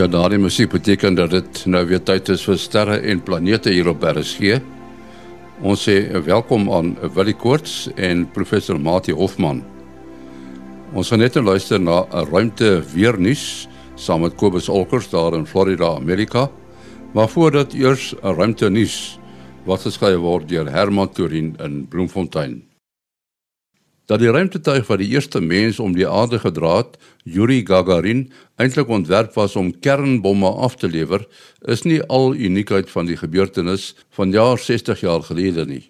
Ja, daardie musiek beteken dat dit nou weer tyd is vir sterre en planete hier op RSG. Ons sê welkom aan Willie Koorts en professor Mati Hofman. Ons gaan net luister na 'n ruimte weer nuus saam met Kobus Olkers daar in Florida, Amerika. Maar voordat eers 'n ruimte nuus wat geskryf word deur Herman Turin in Bloemfontein dat die ruimtetuig wat die eerste mens om die aarde gedra het, Yuri Gagarin, eintlik ontwerp was om kernbomme af te lewer, is nie al uniekheid van die gebeurtenis van jaar 60 jaar gelede nie.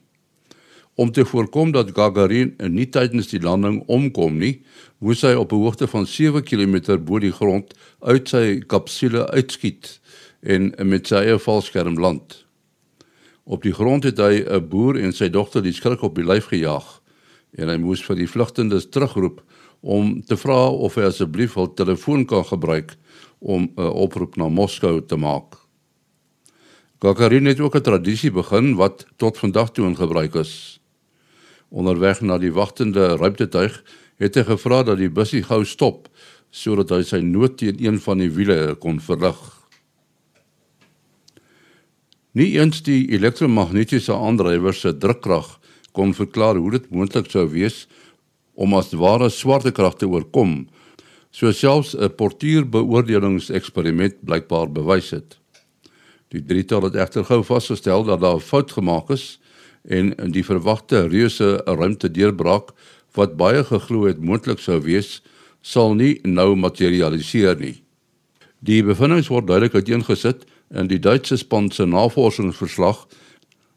Om te voorkom dat Gagarin nie tydens die landing omkom nie, moes hy op 'n hoogte van 7 km bo die grond uit sy kapsule uitskiet en met sy eie valskerm land. Op die grond het hy 'n boer en sy dogter die skrik op die lyf gejaag en hy moes vir die vlugtendes terugroep om te vra of hy asseblief hul telefoon kan gebruik om 'n oproep na Moskou te maak. Gagarin het ook 'n tradisie begin wat tot vandag toe in gebruik is. Onderweg na die wagtende ruimtetuig het hy gevra dat die busie gou stop sodat hy sy nood teen een van die wiele kon verlig. Nie eens die elektromagnetiese aandrywers se drukkrag kon verklaar hoe dit moontlik sou wees om as ware swaartekrag te oorkom, so selfs 'n portuurbeoordelingseksperiment blykbaar bewys het. Die drietal het egter gou vasgestel dat daar 'n fout gemaak is en die verwagte reuse ruimte deurbraak wat baie geglo het moontlik sou wees, sal nie nou materialiseer nie. Die bevindinge word duidelik uiteengesit in die Duitse span se navorsingsverslag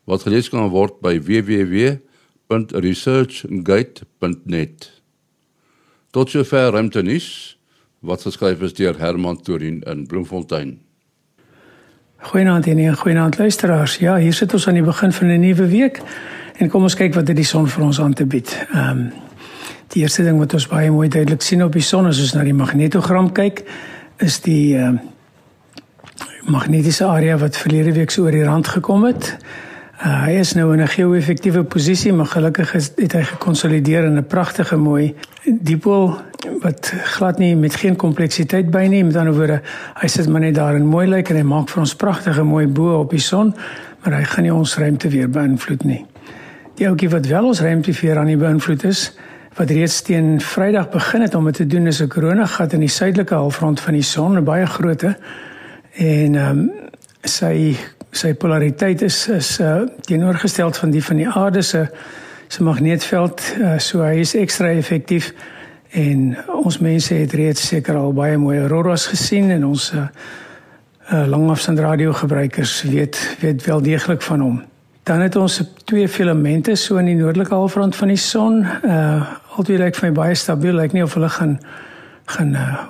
wat gelees kan word by www.researchgate.net. Tot sover ruimtenis wat geskryf is deur Herman Turin in Bloemfontein. Goeienaand en goeienaand luisteraars. Ja, hier sit ons aan die begin van 'n nuwe week en kom ons kyk wat dit die son vir ons aan te bied. Ehm um, die eerste ding wat ons baie mooi duidelik sien op die son as ons na die magnetogram kyk, is die ehm uh, magnetiese area wat verlede week so oor die rand gekom het. Uh, hy is nou in 'n geo-effektiewe posisie, maar gelukkig het hy gekonsolideer in 'n pragtige mooi dipool wat glad nie met geen kompleksiteit by nie. Met ander woorde, hy sit maar net daar en mooi lyk en hy maak vir ons pragtige mooi bo op die son, maar hy gaan nie ons ruimte weer beïnvloed nie. Die ouetjie wat wel ons ruimte weer aan die beïnvloed is, wat reeds teen Vrydag begin het om dit te doen is 'n koronagat in die suidelike halfrond van die son, 'n baie grootte. En ehm um, sy sy polariteit is is uh, teenoorgestel van die van die aarde. Se se magneetveld uh, so hy is ekstra effektief en ons mense het reeds seker al baie mooi auroras gesien en ons uh, uh, langafstand radio gebruikers weet weet wel deeglik van hom. Dan het ons twee filamente so in die noordelike halfrond van die son. Uh, altyd lyk vir my baie stabiel lyk nie of hulle gaan gaan uh,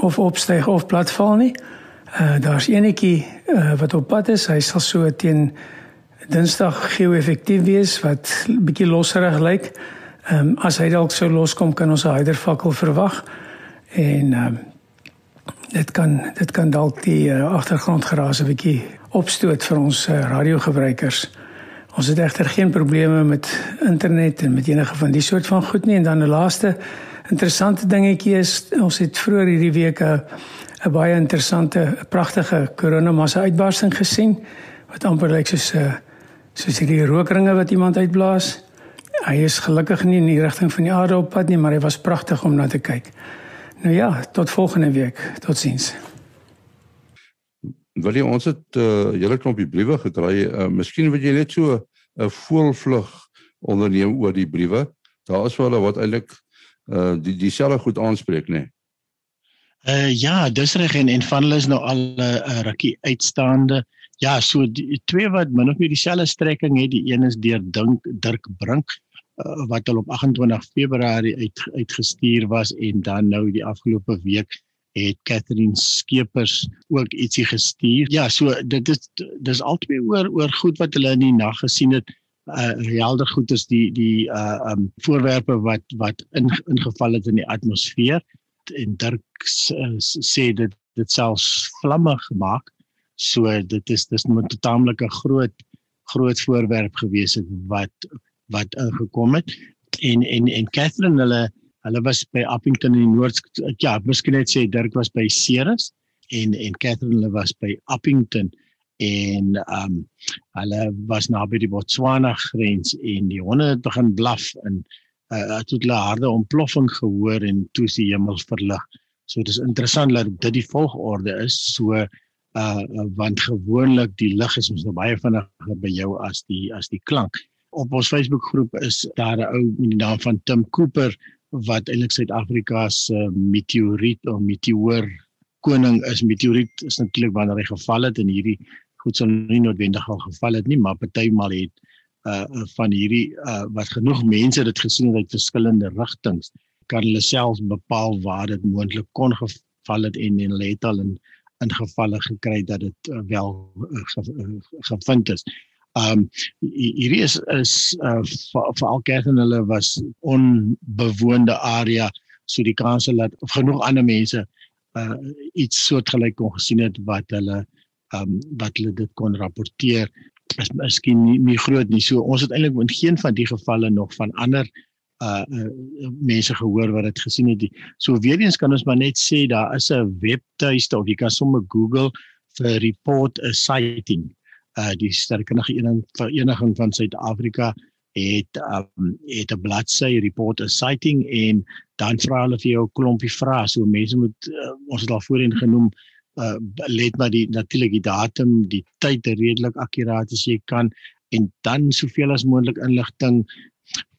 of opstyg of platval nie. Uh daar's enetjie uh, wat op pad is. Hy sal so teen Dinsdag geo-effektief wees wat bietjie losserig lyk. Ehm um, as hy dalk sou loskom kan ons 'n hydervakkel verwag. En ehm um, dit kan dit kan dalk die uh, agtergrondgeraas 'n bietjie opstoot vir ons uh, radiogebruikers. Ons het egter geen probleme met internet en met enige van die soort van goed nie en dan 'n laaste interessante dingetjie is ons het vroeër hierdie week 'n uh, 'n baie interessante, pragtige koronamassa uitbarsting gesien wat amper lyk soos 'n uh, soos hierdie rookringe wat iemand uitblaas. Hy is gelukkig nie in die rigting van die aarde op pad nie, maar hy was pragtig om na te kyk. Nou ja, tot volgende week. Totsiens. Wil jy ons het uh, hele klompie briewe gekry. Uh, miskien wil jy net so 'n uh, voelvlug onderneem oor die briewe. Daar is wel wat eintlik uh, die dieselfde goed aanspreek, nê? Nee. Uh ja, dis reg en en van hulle is nou al 'n uh, uh, rukkie uitstaande. Ja, so die twee wat min of meer dieselfde strekking het, die een is deur Dink Dirk Brink uh, wat op 28 Februarie uit uitgestuur was en dan nou die afgelope week het Catherine Skeepers ook ietsie gestuur. Ja, so dit is dis albei oor oor goed wat hulle in die nag gesien het. Uh helder goed is die die uh um voorwerpe wat wat in, ingeval het in die atmosfeer en Dirk uh, sê dit dit selfs vlamme gemaak. So dit is dis 'n taamlike groot groot voorwerp gewees het wat wat ingekom het. En en en Catherine hulle hulle was by Appington in die Noord ja, miskien net sê Dirk was by Ceres en en Catherine hulle was by Appington en ehm um, hulle was naby die Botswana grens en die honde het begin blaf en uh, het hulle harde ontploffing gehoor en toe is die hemel verlig. So dit is interessant dat dit die volgorde is. So uh want gewoonlik die lig is mos nou baie vinniger by jou as die as die klank. Op ons Facebook groep is daar 'n ou met die naam van Tim Cooper wat eintlik Suid-Afrika se uh, meteoriet of meteoor koning is. Meteoriet is natuurlik wanneer hy geval het en hierdie goed sou nie noodwendig al geval het nie, maar partymal het uh van hierdie uh wat genoeg mense dit gesien het uit verskillende rigtings kan hulle self bepaal waar dit moontlik kon geval het en en hulle het al in in gevalle gekry dat dit uh, wel uh, ge, uh, gevind is. Um hierdie is is uh vir al kerke hulle was onbewoonde area so die kans dat genoeg ander mense uh iets soortgelyk kon gesien het wat hulle um wat hulle dit kon rapporteer is miskien nie, nie groot nie. So ons het eintlik in geen van die gevalle nog van ander uh, uh mense gehoor wat dit gesien het. So weer eens kan ons maar net sê daar is 'n webtuiste of jy kan sommer Google vir report a sighting. Uh die sterkkundige vereniging van Suid-Afrika het um, het 'n bladsy report a sighting en dan vra hulle vir jou 'n klompie vrae. So mense moet uh, ons het al voorheen genoem uh let maar die natuurlik die datum, die tyd redelik akkuraat as jy kan en dan soveel as moontlik inligting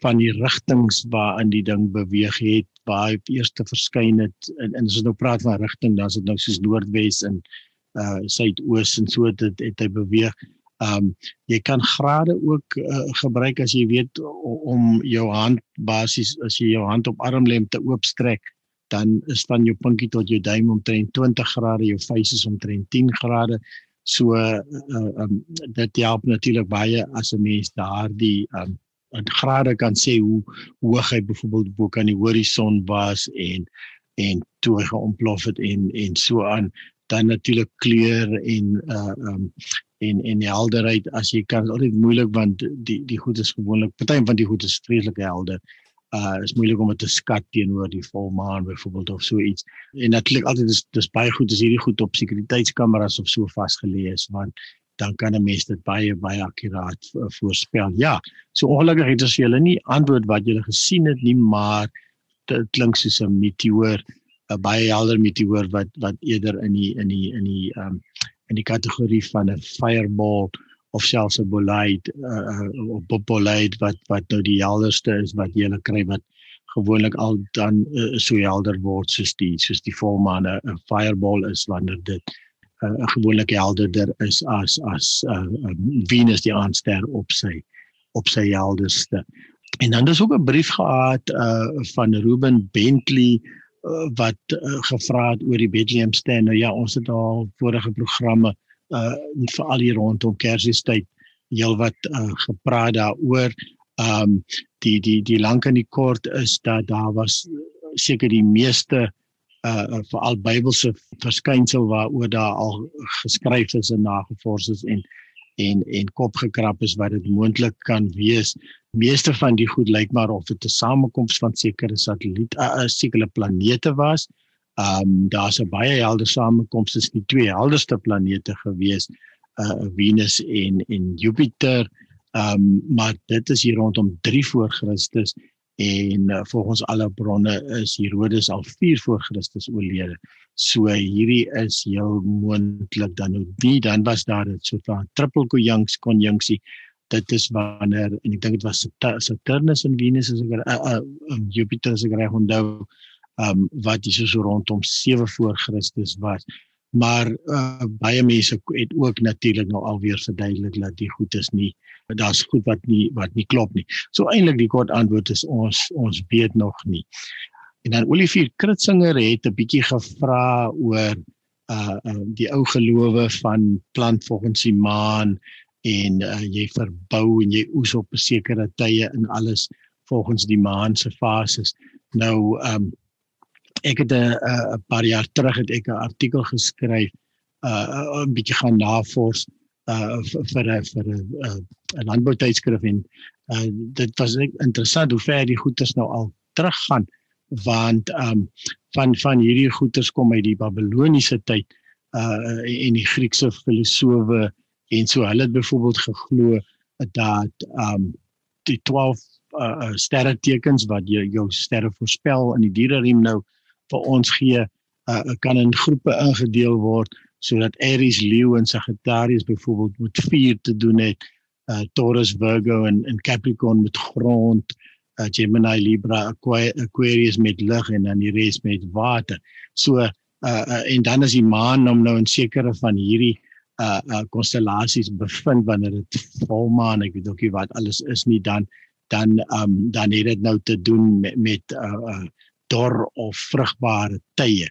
van die rigtings waarin die ding beweeg het, waar hy eers te verskyn het en, en as ons nou praat van rigting, dan is dit nou soos noordwes en uh suidoos en so dit het hy beweeg. Um jy kan grade ook uh, gebruik as jy weet om jou hand basies as jy jou hand op armlem te oopstrek dan is van jou pinkie tot jou duim omtrent 20 grade, jou face is omtrent 10 grade. So uh, um, dit help natuurlik baie as 'n mens daardie um, in grade kan sê hoe hoog hy byvoorbeeld bo kan die horison was en en toe hy geontplof het en en so aan dan natuurlik kleur en uh um en en helderheid as jy kan altyd moeilik want die die goed is gewoonlik party van die goed is vreeslik helder uh is moeilik om dit te skat teenoor die volmaan byvoorbeeld of so iets. En natuurlik altyd is dis baie goed as hierdie goed op sekuriteitskameras of so vasgeleë is want dan kan 'n mens dit baie baie akkuraat voorspel. Ja, so ongelukkig het ons vir julle nie antwoord wat julle gesien het nie, maar dit klink soos 'n meteoor, 'n baie helder meteoor wat wat eerder in die in die in die um, in die kategorie van 'n fireball of selfs 'n bolide uh, of bolide wat wat nou die helderste is wat jy kry wat gewoonlik al dan uh, so helder word soos die soos die volmaan 'n fireball is wanneer dit 'n uh, gewoonlik helderder is as as uh, um, Venus die aanster op sy op sy helderste. En dan is ook 'n brief gehad uh, van Ruben Bentley uh, wat uh, gevra het oor die Bethlehem ster. Nou ja, ons het al vorige programme uh veral hier rondom Kersfeestyd heelwat uh gepraat daaroor. Um die die die lank en die kort is dat daar was seker die meeste uh veral Bybelse verskynsel waaroor daar al geskryf is en nagevors is en en en kop gekrap is wat dit moontlik kan wees. Meeste van die goed lyk maar of dit 'n samekoms van sekere satelliet uh, sekere planete was. Ehm um, daar's 'n baie helder samekoms tussen die twee helderste planete gewees, uh Venus en en Jupiter. Ehm um, maar dit is hier rondom 3 voor Christus en uh, volgens alle bronne is Herodes al 4 voor Christus oorlede. So hierdie is heel moontlik dan nou die dan was daar 'n soort van triple konjunksie. Dit is wanneer en ek dink dit was Saturnus en Venus as ek uh, uh, Jupiter as ek reg onthou um wat hier so rondom 7 voor Christus was. Maar uh, baie mense het ook natuurlik nou alweer verduidelik dat die goed is nie daar's goed wat nie wat nie klop nie. So eintlik die kort antwoord is ons ons weet nog nie. En dan Olivier Kritzinger het 'n bietjie gevra oor uh, uh die ou gelowe van plant volgens die maan en uh, jy verbou en jy oes op 'n sekere tye in alles volgens die maan se fases. Nou um ek het 'n 'n paar jaar terug het ek 'n artikel geskryf uh 'n bietjie gaan navors uh vir vir 'n 'n landboutydskrif en uh dit was interessant hoe ver die goeters nou al teruggaan want um van van hierdie goeters kom uit die Babiloniese tyd uh en die Griekse filosowe en so hulle het byvoorbeeld geglo dat um die 12 uh sterre tekens wat jy jou sterre voorspel in die diereriem nou vir ons gee uh kan in groepe ingedeel word sodat Aries, Leo en Sagittarius byvoorbeeld met vuur te doen het, uh Taurus, Virgo en en Capricorn met grond, uh Gemini, Libra, Aquarius met lug en dan die res met water. So uh, uh en dan is die maan om nou in sekere van hierdie uh uh konstellasies bevind wanneer dit volmaan, ek weet ook nie wat alles is nie dan dan um dan het dit nou te doen met met uh, uh dor of vrugbare tye.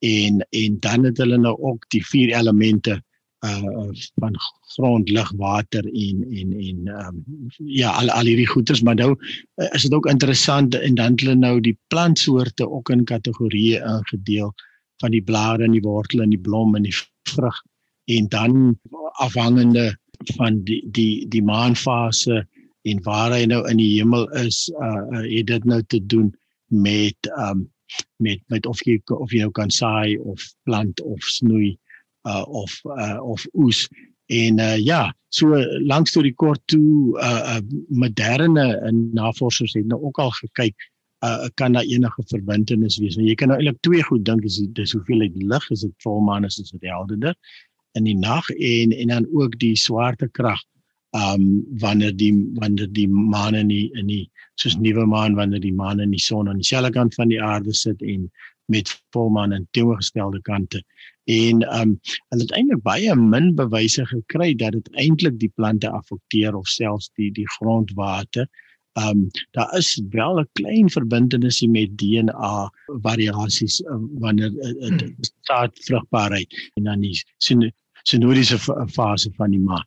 En en dan het hulle nou ook die vier elemente uh van grond, lug, water en en en um ja al al hierdie goeders. Maar nou uh, is dit ook interessant en dan het hulle nou die plantsoorte ook in kategorieë ingedeel van die blare en die wortels en die blom en die vrug. En dan afhangende van die die die maanfase en waar hy nou in die hemel is uh, uh het dit nou te doen met um met met of jy of jy nou kan saai of plant of snoei uh of uh of oes. En uh ja so langs tot die kort toe uh, uh moderne navorsers het nou ook al gekyk uh kan daar enige verbintenis wees? Want jy kan nou eintlik twee goed dink is dis hoeveel uit lig is dit volmaan is dit helderder in die nag? En en dan ook die swaartekrag um wanneer die wanneer die maan in die in die soos nuwe maan wanneer die maan in die son aan dieselfde kant van die aarde sit en met volmaan aan teenoorgestelde kante. En um hulle het eintlik baie min bewyse gekry dat dit eintlik die plante affekteer of selfs die die grondwater. Um daar is wel 'n klein verbintenis met DNA variasies um, wanneer dit uh, staat vrugbaarheid en dan die sinodiese fase van die maan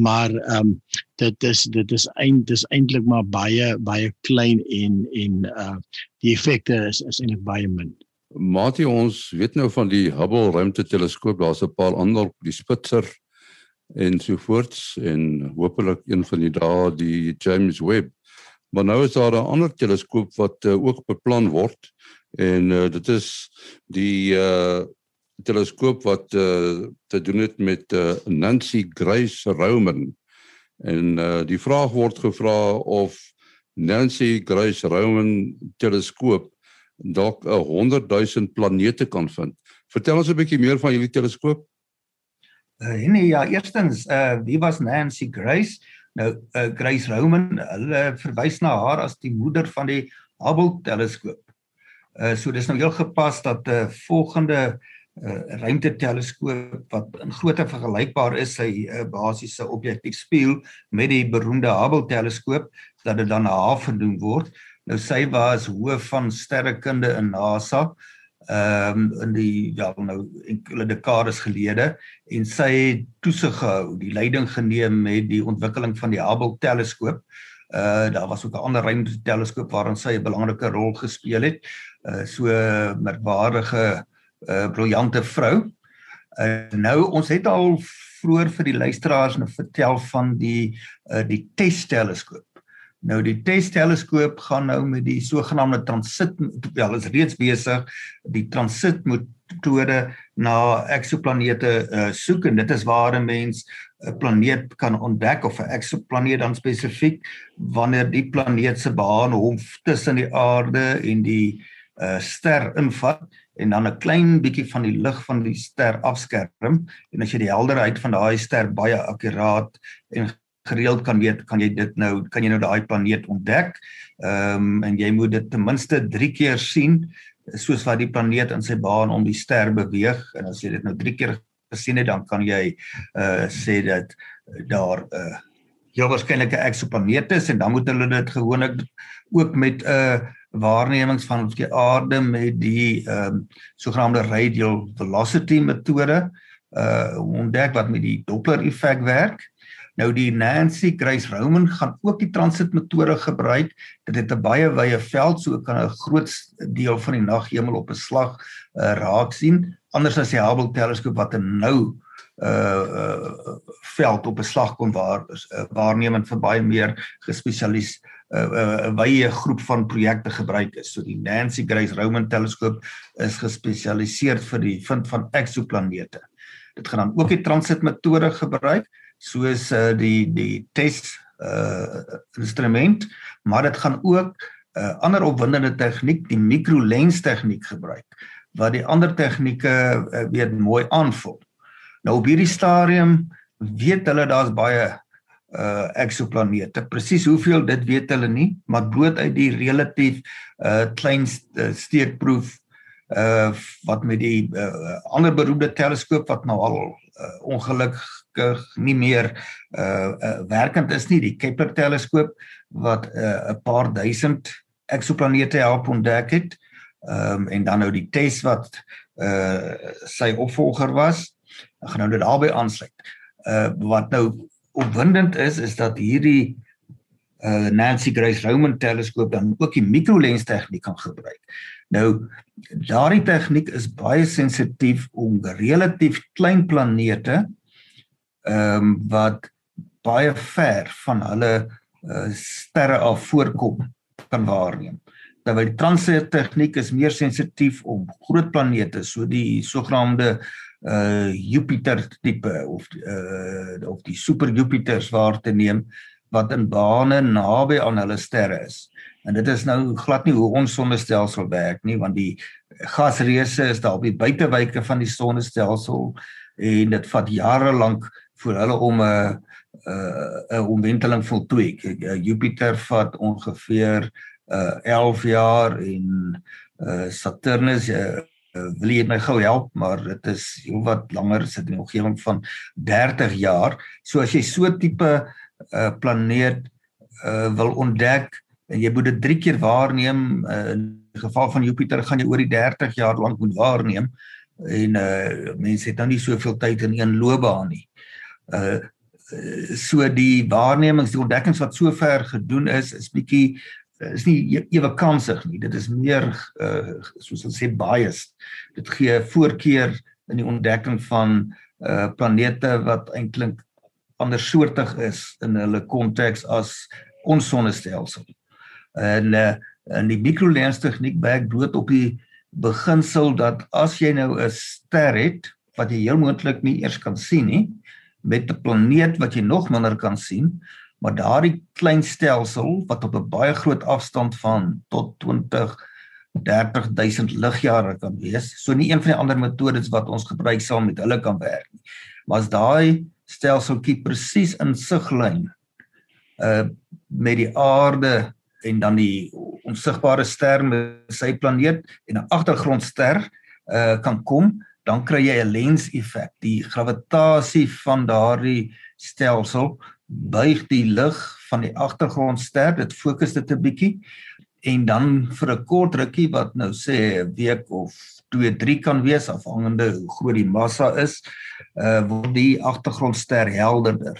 maar ehm um, dit is dit is eind dis eintlik maar baie baie klein en en uh die effekte is is eintlik baie min. Matie ons weet nou van die Hubble ruimteteleskoop, daar's 'n paar ander die Spitzer en so voorts en hopelik een van die dae die James Webb. Maar nou is daar 'n ander teleskoop wat uh, ook beplan word en uh, dit is die uh teleskoop wat uh, te doen het met uh, Nancy Grace Roman. En uh, die vraag word gevra of Nancy Grace Roman teleskoop dalk 'n 100 000 planete kan vind. Vertel ons 'n bietjie meer van hierdie teleskoop. Uh, nee, ja, eerstens, uh, wie was Nancy Grace? Nou, uh, Grace Roman, hulle verwys na haar as die moeder van die Hubble teleskoop. Uh, so dis nou heel gepas dat 'n uh, volgende uh, ruimteteleskoop wat in grootte vergelykbaar is sy uh, basiese objektief spieël met die beroemde Hubble teleskoop dat dit dan haar genoem word. Nou sy was hoof van sterrekunde in NASA ehm um, in die ja nou enkele dekades gelede en sy het toesig gehou, die leiding geneem met die ontwikkeling van die Hubble teleskoop. Uh daar was ook 'n ander ruimteteleskoop waarin sy 'n belangrike rol gespeel het. Uh so merkwaardige 'n uh, briljante vrou. Uh, nou ons het al vroeër vir die luisteraars nou vertel van die uh, die TESS teleskoop. Nou die TESS teleskoop gaan nou met die sogenaamde transit wel is reeds besig die transit metode na eksoplanete uh, soek en dit is waar 'n mens 'n planeet kan ontdek of 'n eksoplaneet dan spesifiek wanneer die planeet se baan hom tussen die aarde en die uh, ster invat en dan 'n klein bietjie van die lig van die ster afskerm en as jy die helderheid van daai ster baie akkuraat en gereeld kan weet, kan jy dit nou kan jy nou daai planeet ontdek. Ehm um, en jy moet dit ten minste 3 keer sien soos wat die planeet in sy baan om die ster beweeg en as jy dit nou 3 keer gesien het, dan kan jy uh sê dat daar 'n uh, heel waarskynlike eksoplaneet is en dan moet hulle dit gewoonlik ook met 'n uh, waarnemings van ons aarde met die ehm um, sogenaamde radial velocity metode uh ontdek wat met die Doppler effek werk. Nou die Nancy Grace Roman gaan ook die transit metode gebruik. Dit het 'n baie wye veld so kan 'n groot deel van die naghemel op 'n slag uh, raak sien. Anders as die Hubble teleskoop wat 'n nou uh uh veld op 'n slag kon waar uh, waarneming vir baie meer gespesialiseerde 'n wye groep van projekte gebruik is. So die Nancy Grace Roman teleskoop is gespesialiseer vir die vind van eksoplanete. Dit gaan dan ook die transit metode gebruik soos uh, die die test uh instrument, maar dit gaan ook 'n uh, ander opwindende tegniek, die microlens tegniek gebruik wat die ander tegnieke uh, weer mooi aanvul. Nou op hierdie stadium weet hulle daar's baie uh eksoplanete. Presies hoeveel dit weet hulle nie, maar bloot uit die relatief uh klein steekproef uh wat met die uh, ander beroemde teleskoop wat nou al uh, ongelukkig nie meer uh, uh werkend is nie, die Kepler teleskoop wat 'n uh, paar duisend eksoplanete help ontdek het. Ehm um, en dan nou die test wat uh sy opvolger was. Ek gaan nou dit albei aansluit. Uh wat nou opwindend is is dat hierdie uh Nancy Grace Roman teleskoop dan ook die microlens tegniek kan gebruik. Nou daardie tegniek is baie sensitief om relatief klein planete ehm um, wat baie ver van hulle uh, sterre af voorkom kan waarneem. Terwyl die transit tegniek is meer sensitief om groot planete so die sogenaamde uh Jupiter tipe of uh of die super Jupiters waar te neem wat in bane naby aan hulle sterre is. En dit is nou glad nie hoe ons sonnestelsel werk nie want die gasreuse is daar op die buitewyke van die sonnestelsel en dit vat jare lank vir hulle om 'n 'n omwenteling voltooi. Jupiter vat ongeveer uh 11 jaar en uh Saturnus uh, wil jy my gou help maar dit is heelwat langer sit in die omgewing van 30 jaar. So as jy so tipe uh planeet uh wil ontdek en jy moet dit 3 keer waarneem uh, in geval van Jupiter gaan jy oor die 30 jaar lank moet waarneem en uh mense het nou nie soveel tyd in een loopbaan nie. Uh so die waarnemings die ontdekkings wat sover gedoen is is bietjie Eh, is nie e-, ewe kansig nie. Dit is meer uh soos ons sê biased. Dit gee voorkeur in die ontdekking van uh planete wat eintlik andersoortig is in hulle konteks as ons sonnestelsel. En uh in die microlens tegniek werk dood op die beginsel dat as jy nou 'n ster het wat jy heel moontlik nie eers kan sien nie met 'n planeet wat jy nog minder kan sien, maar daardie klein stelsel wat op 'n baie groot afstand van tot 20 30000 ligjare kan wees. So nie een van die ander metodes wat ons gebruik sal met hulle kan werk nie. Maar as daai stelseltjie presies in siglyn uh met die aarde en dan die onsigbare ster met sy planeet en 'n agtergrondster uh kan kom, dan kry jy 'n lens effek. Die gravitasie van daardie stelsel buig die lig van die agtergrondster, dit fokus dit 'n bietjie en dan vir 'n kort rukkie wat nou sê 'n week of 2, 3 kan wees afhangende hoe groot die massa is, uh word die agtergrondster helderder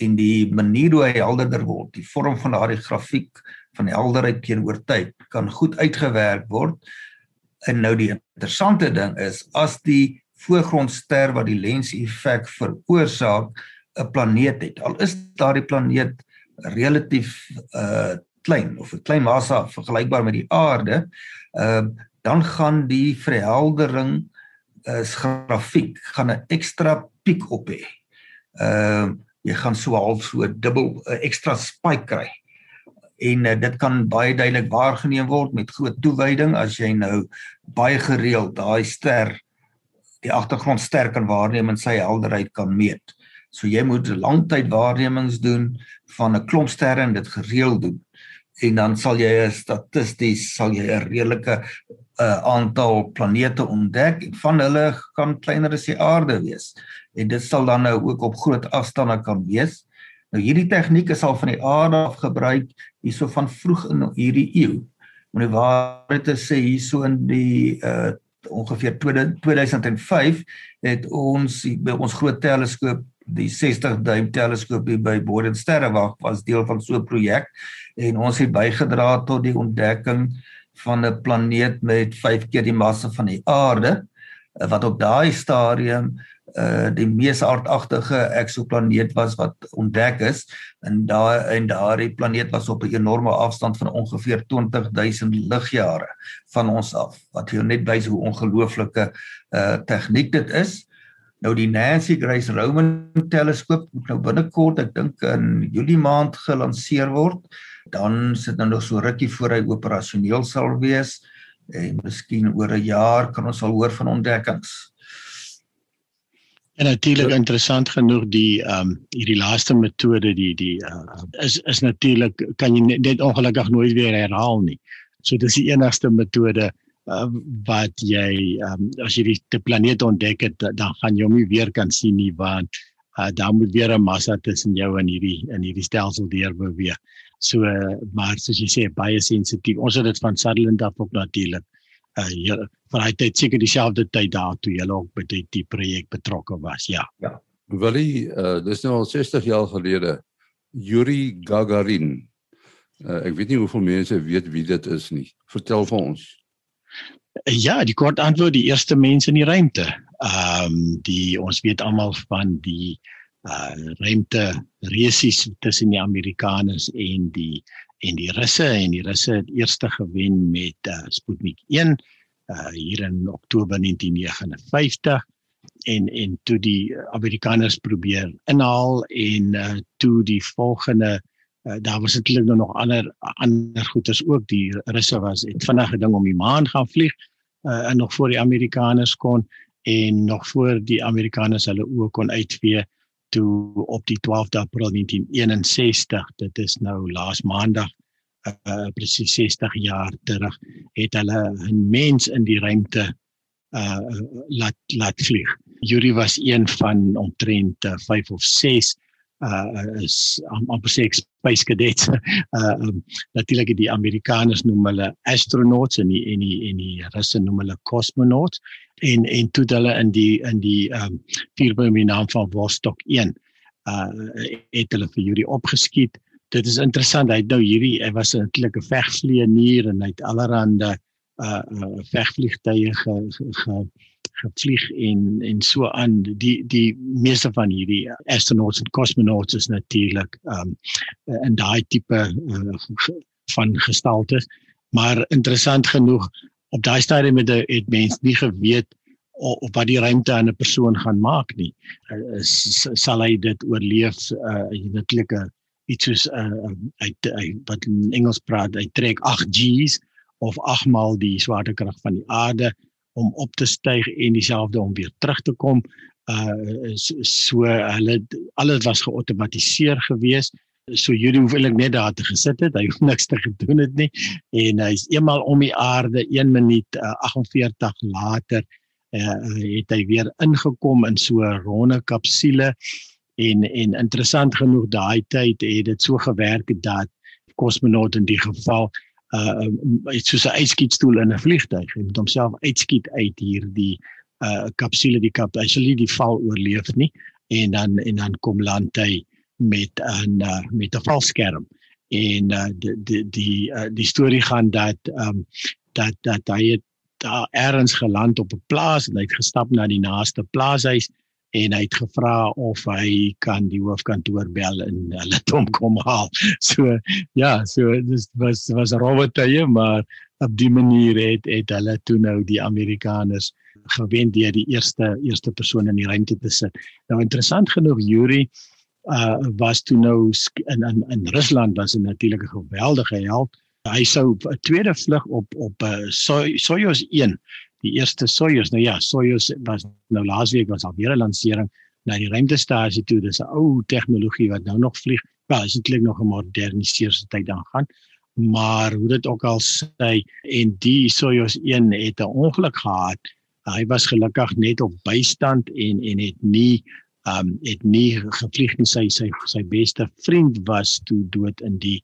en die manier hoe hy helderder word, die vorm van daardie grafiek van helderheid teenoor tyd kan goed uitgewerk word. En nou die interessante ding is as die voorgrondster wat die lens effek veroorsaak 'n planeet het. Al is daardie planeet relatief uh klein of 'n klein massa vergelykbaar met die aarde, uh dan gaan die verheldering is grafiek gaan 'n ekstra piek op hê. Uh jy gaan so half so dubbel 'n uh, ekstra spike kry. En uh, dit kan baie duidelik waargeneem word met groot toewyding as jy nou baie gereeld daai ster die agtergrond ster kan waarneem en sy helderheid kan meet. So jy moet langtydwaarnemings doen van 'n klomp sterre en dit gereeld doen. En dan sal jy statisties sal jy 'n redelike uh, aantal planete ontdek en van hulle kan kleiner as die aarde wees. En dit sal dan nou ook op groot afstande kan wees. Nou hierdie tegniek is al van die aarde af gebruik hierso van vroeg in hierdie eeu. Om die waarheid te sê hierso in die uh ongeveer 2005 het ons by ons groot teleskoop die 60 duim teleskoop hier by Boden Sterrewag was deel van so 'n projek en ons het bygedra tot die ontdekking van 'n planeet met 5 keer die massa van die aarde wat op daai stadium uh die mees aardagtige eksoplaneet was wat ontdek is. En daai en daardie planeet was op 'n enorme afstand van ongeveer 20000 ligjare van ons af wat hier net wys hoe ongelooflike uh tegniek dit is Nou die Nancy Grace Roman teleskoop moet nou binnekort, ek dink in Julie maand gelanseer word. Dan sit nou nog so rukkie voor hy operasioneel sal wees en miskien oor 'n jaar kan ons al hoor van ontdekkings. En natuurlik interessant genoeg die ehm um, hierdie laaste metode die die uh, is is natuurlik kan jy net, ongelukkig nooit weer herhaal nie. So dis die enigste metode uh, wat jy um, as jy die planeet ontdek het dan gaan jy hom nie weer kan sien nie want uh, daar moet weer 'n massa tussen jou en hierdie in hierdie stelsel deur beweeg. So uh, maar soos jy sê baie sensitief. Ons het dit van Sutherland af op natuurlik. Uh jy van hy het seker dieselfde tyd daar toe jy ook by die, die projek betrokke was. Ja. Ja. Willie, uh dis nou al 60 jaar gelede. Yuri Gagarin. Uh, ek weet nie hoeveel mense weet wie dit is nie. Vertel vir ons. Ja, die kort antwoord, die eerste mense in die ruimte. Ehm um, die ons weet almal van die uh ruimte resies tussen die Amerikaners en die en die Russe en die Russe het eers gewen met uh Sputnik 1 uh hier in Oktober 1959 en en toe die Amerikaners probeer inhaal en uh toe die volgende uh, daar was eintlik nou nog ander ander goeters ook die Russe was het vinnige ding om die maan gaan vlieg uh, en nog voor die Amerikaners kon en nog voor die Amerikaners hulle oë kon uitvee toe op die 12de April 1961 dit is nou laas maandag uh, presies 60 jaar terug het hulle 'n mens in die ruimte uh laat laat vlieg. Yuri was een van omtrent 5 of 6 uh is amper sê space cadets. Uh um, natuurlik die Amerikaners noem hulle astronauts en die en die en die Russe noem hulle cosmonauts en en toe hulle in die in die um vierboom in naam van Vostok 1 uh het hulle vir Yuri opgeskiet. Dit is interessant. Hy nou hierdie hy was 'n vegvlieënier en hy het allerhande uh, uh vegvliegtuie ge, ge, ge gevlieg en en so aan. Die die meeste van hierdie astronauts en cosmonauts is natuurlik um in daai tipe uh, van gestalte maar interessant genoeg op daai stadium het het mense nie geweet of wat die ruimte aan 'n persoon gaan maak nie. Uh, sal hy dit oorleef? Uh natuurlik iets soos uh hy, hy wat in Engels praat hy trek 8 G's of 8 maal die swaartekrag van die aarde om op te styg en dieselfde om weer terug te kom. Uh so hulle alles was geautomatiseer gewees. So Judy hoef eintlik net daar te gesit het. Hy hoef niks te gedoen het nie. En hy's eenmal om die aarde 1 minuut uh, 48 later uh het hy weer ingekom in so 'n ronde kapsule en en interessant genoeg daai tyd het dit so gewerk dat kosmonaut in die geval uh iets soos 'n uitskietstoel in 'n vliegtuig. Hy moet homself uitskiet uit hierdie uh kapsule die kap. Hy sal nie die val oorleef nie en dan en dan kom land hy met 'n uh, met 'n valskerm. En uh die die die uh, die storie gaan dat um dat dat hy het daar ergens geland op 'n plaas en hy het gestap na die naaste plaashuis en hy het gevra of hy kan die hoofkantoor bel en hulle hom kom haal. So ja, so dis was was robotye, maar op die manier het het hulle toe nou die Amerikaners gewen deur die eerste eerste persoon in die ruimte te sit. Nou interessant genoeg Yuri uh was toe nou in in in Rusland was 'n geweldige held. Hy sou 'n tweede vlug op op uh, Soyuz 1 die eerste Soyuz. Nou ja, Soyuz was nou laasweek was al weer 'n lansering na die ruimtestasie toe. Dis 'n ou tegnologie wat nou nog vlieg. Wel, is eintlik nog 'n moderniseerde tyd dan gaan. Maar hoe dit ook al sê en die Soyuz 1 het 'n ongeluk gehad. Hy was gelukkig net op bystand en en het nie um het nie gevlieg nie sy sy sy beste vriend was toe dood in die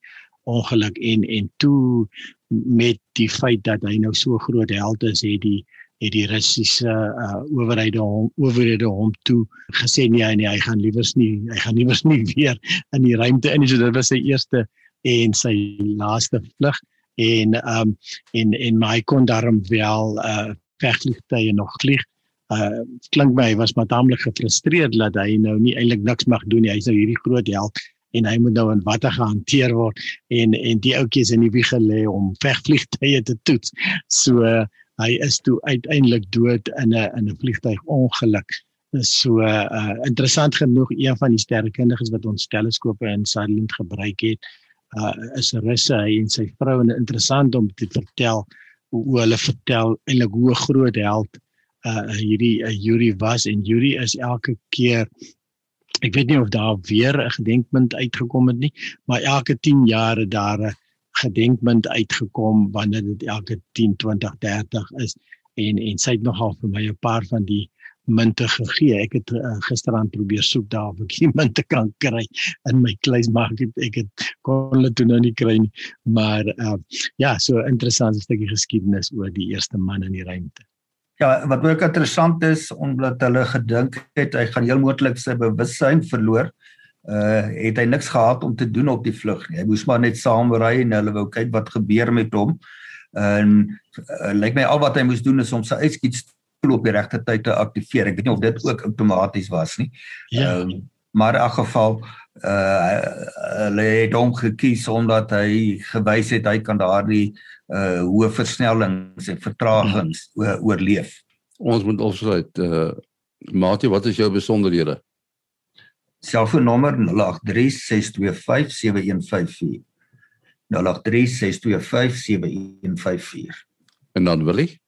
ongeluk en en toe met die feit dat hy nou so groot held is het die het die Russiese uh, owerhede hom owerhede hom toe gesê nee nee hy gaan liewers nie hy gaan liewers nie weer in die ruimte in so dit was sy eerste en sy laaste vlug en um en en my kon daarom wel uh vegvliegtye nog vlieg. Uh klink my hy was maar taamlik gefrustreerd dat hy nou nie eintlik niks mag doen nie. Hy's nou hierdie groot held en hy moet nou in watter gehanteer word en en die ouetjies in die wieg gelê om vegvliegtye te toets. So uh, hy is toe uiteindelik dood in 'n in 'n vliegtuigongeluk So uh interessant genoeg een van die sterrekundiges wat ons teleskope in Sutherland gebruik het, uh is Russe. En sy vrou en interessant om te vertel hoe hulle vertel eintlik hoe groot held uh hierdie uh, Yuri was. En Yuri is elke keer ek weet nie of daar weer 'n gedenkpunt uitgekom het nie, maar elke 10 jaar het daar 'n gedenkpunt uitgekom wanneer dit elke 10, 20, 30 is en en sy het nogal vir my 'n paar van die munte gegee. Ek het uh, gisteraan probeer soek daar of ek die munte kan kry in my kluis maar ek het, ek het kon hulle toe nou nie kry nie. Maar uh, ja, so 'n interessante stukkie geskiedenis oor die eerste man in die ruimte. Ja, wat ook interessant is omdat hulle gedink het hy gaan heel moontlik sy bewussyn verloor. Uh het hy niks gehad om te doen op die vlug nie. Hy moes maar net saam ry en hulle wou kyk wat gebeur met hom. En uh, lyk my al wat hy moes doen is om sy uitskiet op die regte tyd te aktiveer. Ek weet nie of dit ook outomaties was nie. Ja. Um, maar in elk geval uh hulle het hom gekies omdat hy gewys het hy kan daardie uh hoë versnellings en vertragings hmm. oorleef. Ons moet opsluit uh Mati, wat is jou besonderhede? Selfoonnommer 0836257154. 0836257154. En dan wil ek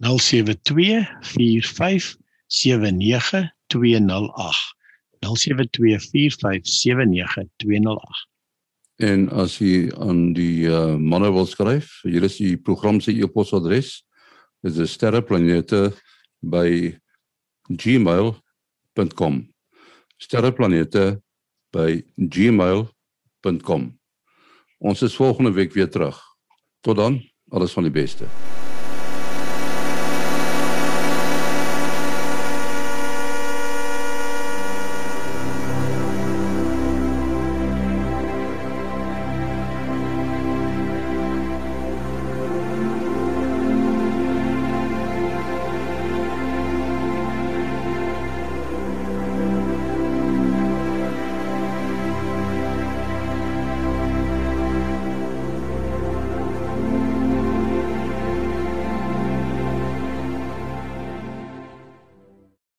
0724579208 0724579208 En as jy aan die uh, manne wil skryf, hier is die program se e-posadres. Dit is sterreplanete by gmail.com. sterreplanete by gmail.com. Ons is volgende week weer terug. Tot dan, alles van die beste.